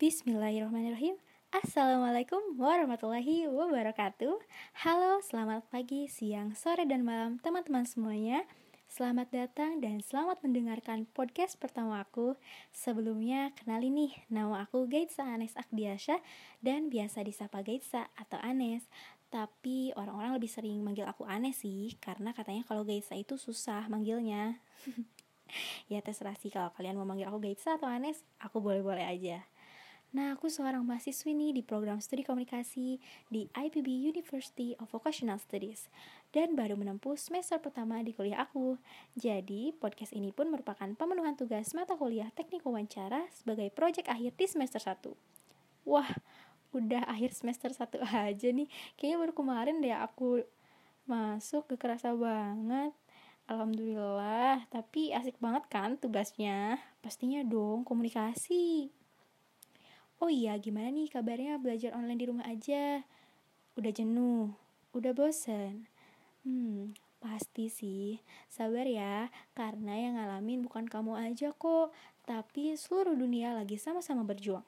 Bismillahirrahmanirrahim. Assalamualaikum warahmatullahi wabarakatuh. Halo, selamat pagi, siang, sore, dan malam teman-teman semuanya. Selamat datang dan selamat mendengarkan podcast pertama aku. Sebelumnya, kenalin nih, nama aku Gaitsa Anes Akdiasya Dan biasa disapa Gaitsa atau Anes. Tapi orang-orang lebih sering manggil aku Anes sih Karena katanya kalau Gaitsa itu susah manggilnya. Ya terserah sih kalau kalian mau manggil aku Gaitsa atau Anes Aku boleh-boleh aja Nah, aku seorang mahasiswi nih di program studi komunikasi di IPB University of Vocational Studies dan baru menempuh semester pertama di kuliah aku. Jadi, podcast ini pun merupakan pemenuhan tugas mata kuliah teknik wawancara sebagai proyek akhir di semester 1. Wah, udah akhir semester 1 aja nih. Kayaknya baru kemarin deh aku masuk, ke kerasa banget. Alhamdulillah, tapi asik banget kan tugasnya? Pastinya dong, komunikasi. Oh iya, gimana nih kabarnya belajar online di rumah aja? Udah jenuh? Udah bosen? Hmm, pasti sih. Sabar ya, karena yang ngalamin bukan kamu aja kok, tapi seluruh dunia lagi sama-sama berjuang.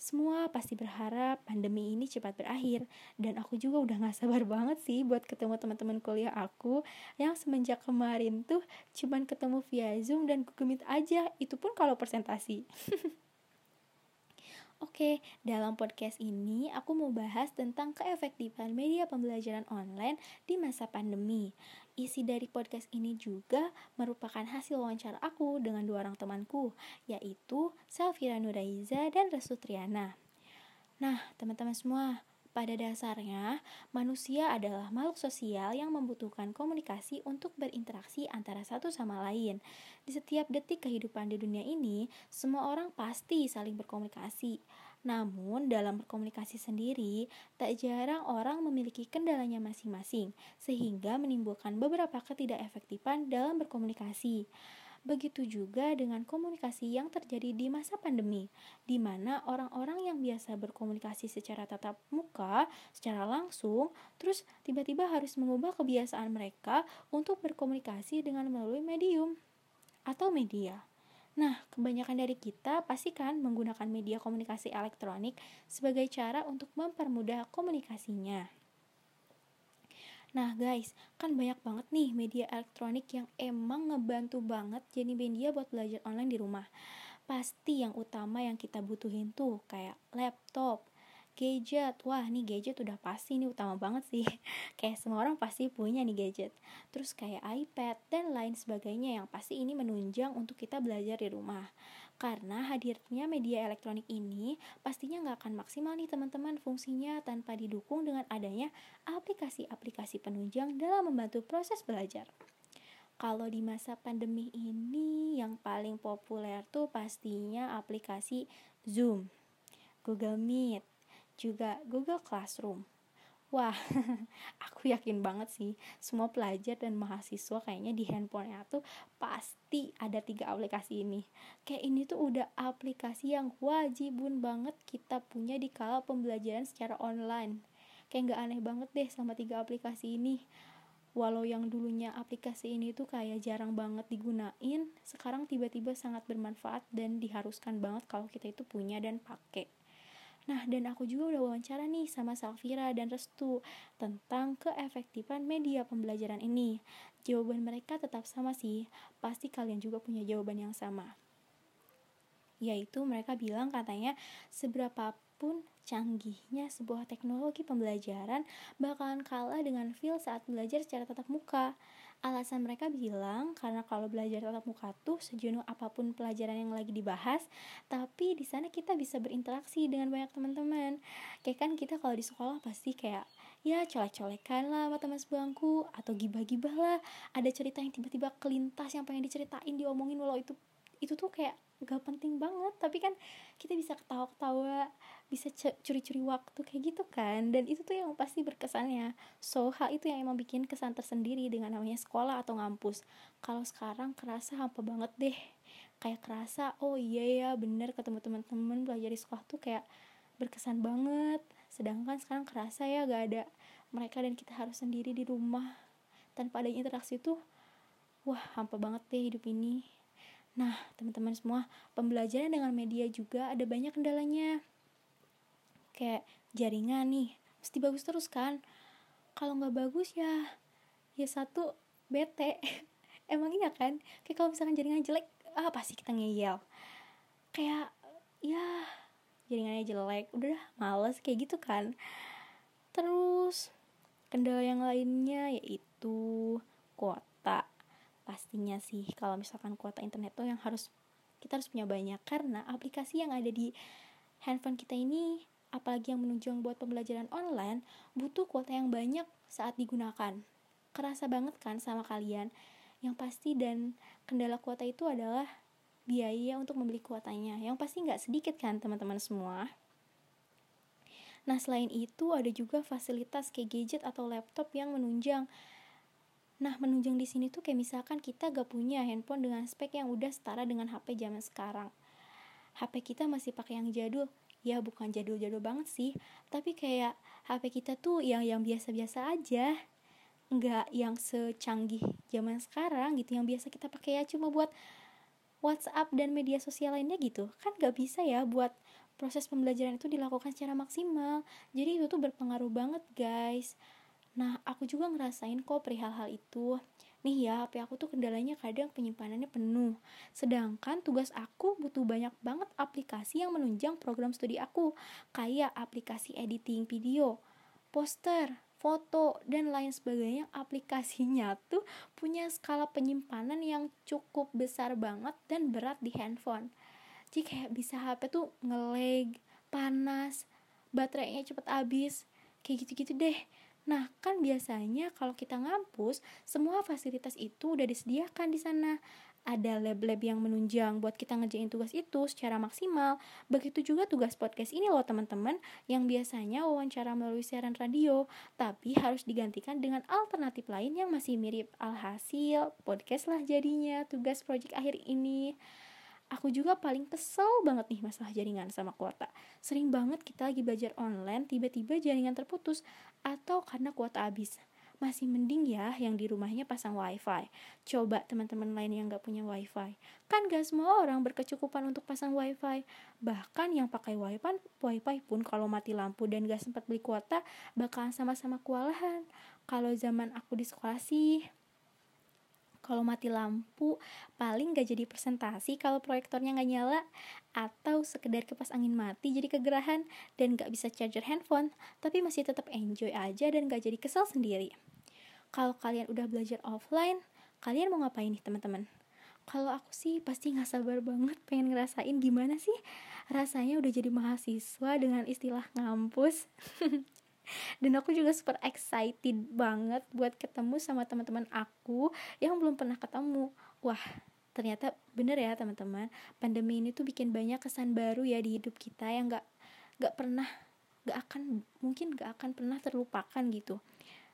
Semua pasti berharap pandemi ini cepat berakhir dan aku juga udah gak sabar banget sih buat ketemu teman-teman kuliah aku yang semenjak kemarin tuh cuman ketemu via Zoom dan Google Meet aja, itu pun kalau presentasi. Oke, dalam podcast ini aku mau bahas tentang keefektifan media pembelajaran online di masa pandemi. Isi dari podcast ini juga merupakan hasil wawancara aku dengan dua orang temanku, yaitu Salvira Nuraiza dan Restu Triana. Nah, teman-teman semua, pada dasarnya, manusia adalah makhluk sosial yang membutuhkan komunikasi untuk berinteraksi antara satu sama lain. Di setiap detik kehidupan di dunia ini, semua orang pasti saling berkomunikasi. Namun, dalam berkomunikasi sendiri, tak jarang orang memiliki kendalanya masing-masing, sehingga menimbulkan beberapa ketidakefektifan dalam berkomunikasi. Begitu juga dengan komunikasi yang terjadi di masa pandemi, di mana orang-orang yang biasa berkomunikasi secara tatap muka, secara langsung, terus tiba-tiba harus mengubah kebiasaan mereka untuk berkomunikasi dengan melalui medium atau media. Nah, kebanyakan dari kita pastikan menggunakan media komunikasi elektronik sebagai cara untuk mempermudah komunikasinya. Nah guys, kan banyak banget nih media elektronik yang emang ngebantu banget jadi media buat belajar online di rumah. Pasti yang utama yang kita butuhin tuh kayak laptop, gadget. Wah nih gadget udah pasti nih utama banget sih. Kayak semua orang pasti punya nih gadget. Terus kayak iPad dan lain sebagainya yang pasti ini menunjang untuk kita belajar di rumah karena hadirnya media elektronik ini pastinya nggak akan maksimal nih teman-teman fungsinya tanpa didukung dengan adanya aplikasi-aplikasi penunjang dalam membantu proses belajar kalau di masa pandemi ini yang paling populer tuh pastinya aplikasi Zoom, Google Meet, juga Google Classroom. Wah, aku yakin banget sih semua pelajar dan mahasiswa kayaknya di handphonenya tuh pasti ada tiga aplikasi ini. Kayak ini tuh udah aplikasi yang wajibun banget kita punya di kala pembelajaran secara online. Kayak gak aneh banget deh sama tiga aplikasi ini. Walau yang dulunya aplikasi ini tuh kayak jarang banget digunain, sekarang tiba-tiba sangat bermanfaat dan diharuskan banget kalau kita itu punya dan pakai. Nah, dan aku juga udah wawancara nih sama Salvira dan Restu tentang keefektifan media pembelajaran ini. Jawaban mereka tetap sama sih, pasti kalian juga punya jawaban yang sama. Yaitu mereka bilang katanya seberapapun canggihnya sebuah teknologi pembelajaran bakalan kalah dengan feel saat belajar secara tatap muka. Alasan mereka bilang karena kalau belajar tatap muka tuh sejenuh apa pun pelajaran yang lagi dibahas, tapi di sana kita bisa berinteraksi dengan banyak teman-teman. Kayak kan kita kalau di sekolah pasti kayak ya colek-colekan lah sama teman sebangku atau gibah-gibah lah. Ada cerita yang tiba-tiba kelintas yang pengen diceritain diomongin walau itu itu tuh kayak gak penting banget. Tapi kan kita bisa ketawa-ketawa bisa curi-curi waktu kayak gitu kan. Dan itu tuh yang pasti berkesannya. So hal itu yang emang bikin kesan tersendiri dengan namanya sekolah atau ngampus. Kalau sekarang kerasa hampa banget deh. Kayak kerasa oh iya ya bener ketemu teman-teman belajar di sekolah tuh kayak berkesan banget. Sedangkan sekarang kerasa ya gak ada mereka dan kita harus sendiri di rumah. Tanpa ada interaksi tuh wah hampa banget deh hidup ini Nah, teman-teman semua, pembelajaran dengan media juga ada banyak kendalanya. Kayak jaringan nih, mesti bagus terus kan? Kalau nggak bagus ya, ya satu bete. Emang iya kan? Kayak kalau misalkan jaringan jelek, ah pasti kita ngeyel. Kayak ya jaringannya jelek, udah males kayak gitu kan. Terus kendala yang lainnya yaitu kuota pastinya sih kalau misalkan kuota internet tuh yang harus kita harus punya banyak. Karena aplikasi yang ada di handphone kita ini apalagi yang menunjang buat pembelajaran online butuh kuota yang banyak saat digunakan. Kerasa banget kan sama kalian? Yang pasti dan kendala kuota itu adalah biaya untuk membeli kuotanya. Yang pasti nggak sedikit kan teman-teman semua? Nah, selain itu ada juga fasilitas kayak gadget atau laptop yang menunjang Nah, menunjang di sini tuh kayak misalkan kita gak punya handphone dengan spek yang udah setara dengan HP zaman sekarang. HP kita masih pakai yang jadul. Ya, bukan jadul-jadul banget sih, tapi kayak HP kita tuh yang yang biasa-biasa aja. Nggak yang secanggih zaman sekarang gitu yang biasa kita pakai ya cuma buat WhatsApp dan media sosial lainnya gitu. Kan gak bisa ya buat proses pembelajaran itu dilakukan secara maksimal. Jadi itu tuh berpengaruh banget, guys. Nah, aku juga ngerasain kok perihal hal itu. Nih ya, HP aku tuh kendalanya kadang penyimpanannya penuh. Sedangkan tugas aku butuh banyak banget aplikasi yang menunjang program studi aku. Kayak aplikasi editing video, poster, foto, dan lain sebagainya. Aplikasinya tuh punya skala penyimpanan yang cukup besar banget dan berat di handphone. Jadi kayak bisa HP tuh ngelag, panas, baterainya cepet habis. Kayak gitu-gitu deh Nah, kan biasanya kalau kita ngampus, semua fasilitas itu udah disediakan di sana. Ada lab-lab yang menunjang buat kita ngerjain tugas itu secara maksimal. Begitu juga tugas podcast ini loh teman-teman, yang biasanya wawancara melalui siaran radio, tapi harus digantikan dengan alternatif lain yang masih mirip. Alhasil, podcast lah jadinya tugas project akhir ini aku juga paling kesel banget nih masalah jaringan sama kuota. Sering banget kita lagi belajar online, tiba-tiba jaringan terputus atau karena kuota habis. Masih mending ya yang di rumahnya pasang wifi. Coba teman-teman lain yang gak punya wifi. Kan gak semua orang berkecukupan untuk pasang wifi. Bahkan yang pakai wifi, wifi pun kalau mati lampu dan gak sempat beli kuota, bakalan sama-sama kewalahan. Kalau zaman aku di sekolah sih, kalau mati lampu paling gak jadi presentasi kalau proyektornya gak nyala atau sekedar kipas angin mati jadi kegerahan dan gak bisa charger handphone tapi masih tetap enjoy aja dan gak jadi kesel sendiri. Kalau kalian udah belajar offline kalian mau ngapain nih teman-teman? Kalau aku sih pasti gak sabar banget pengen ngerasain gimana sih rasanya udah jadi mahasiswa dengan istilah ngampus dan aku juga super excited banget buat ketemu sama teman-teman aku yang belum pernah ketemu. Wah ternyata bener ya teman-teman. Pandemi ini tuh bikin banyak kesan baru ya di hidup kita yang gak gak pernah gak akan mungkin gak akan pernah terlupakan gitu.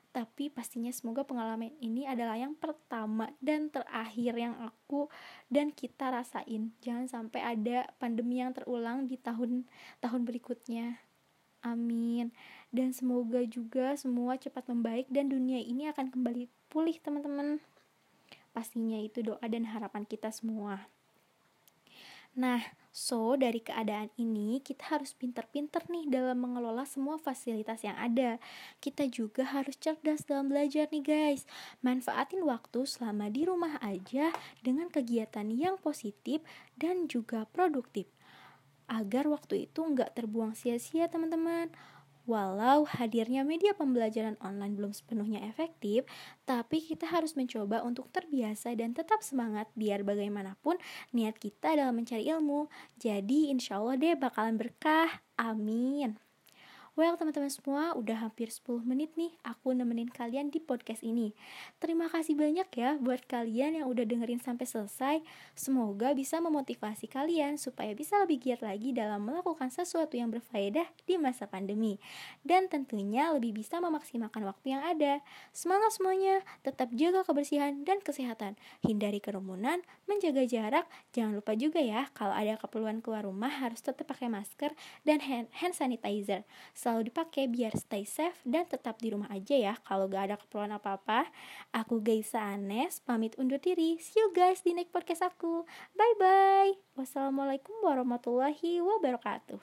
Tapi pastinya semoga pengalaman ini adalah yang pertama dan terakhir yang aku dan kita rasain. Jangan sampai ada pandemi yang terulang di tahun tahun berikutnya amin dan semoga juga semua cepat membaik dan dunia ini akan kembali pulih teman-teman pastinya itu doa dan harapan kita semua Nah, so dari keadaan ini kita harus pinter-pinter nih dalam mengelola semua fasilitas yang ada. Kita juga harus cerdas dalam belajar nih guys. Manfaatin waktu selama di rumah aja dengan kegiatan yang positif dan juga produktif. Agar waktu itu nggak terbuang sia-sia teman-teman. Walau hadirnya media pembelajaran online belum sepenuhnya efektif, tapi kita harus mencoba untuk terbiasa dan tetap semangat biar bagaimanapun niat kita dalam mencari ilmu. Jadi insya Allah deh bakalan berkah. Amin. Well teman-teman semua, udah hampir 10 menit nih aku nemenin kalian di podcast ini. Terima kasih banyak ya buat kalian yang udah dengerin sampai selesai. Semoga bisa memotivasi kalian supaya bisa lebih giat lagi dalam melakukan sesuatu yang berfaedah di masa pandemi. Dan tentunya lebih bisa memaksimalkan waktu yang ada. Semangat semuanya, tetap jaga kebersihan dan kesehatan. Hindari kerumunan, menjaga jarak. Jangan lupa juga ya, kalau ada keperluan keluar rumah harus tetap pakai masker dan hand, sanitizer selalu dipakai biar stay safe dan tetap di rumah aja ya kalau gak ada keperluan apa-apa. Aku Gaisa Anes, pamit undur diri. See you guys di next podcast aku. Bye-bye. Wassalamualaikum warahmatullahi wabarakatuh.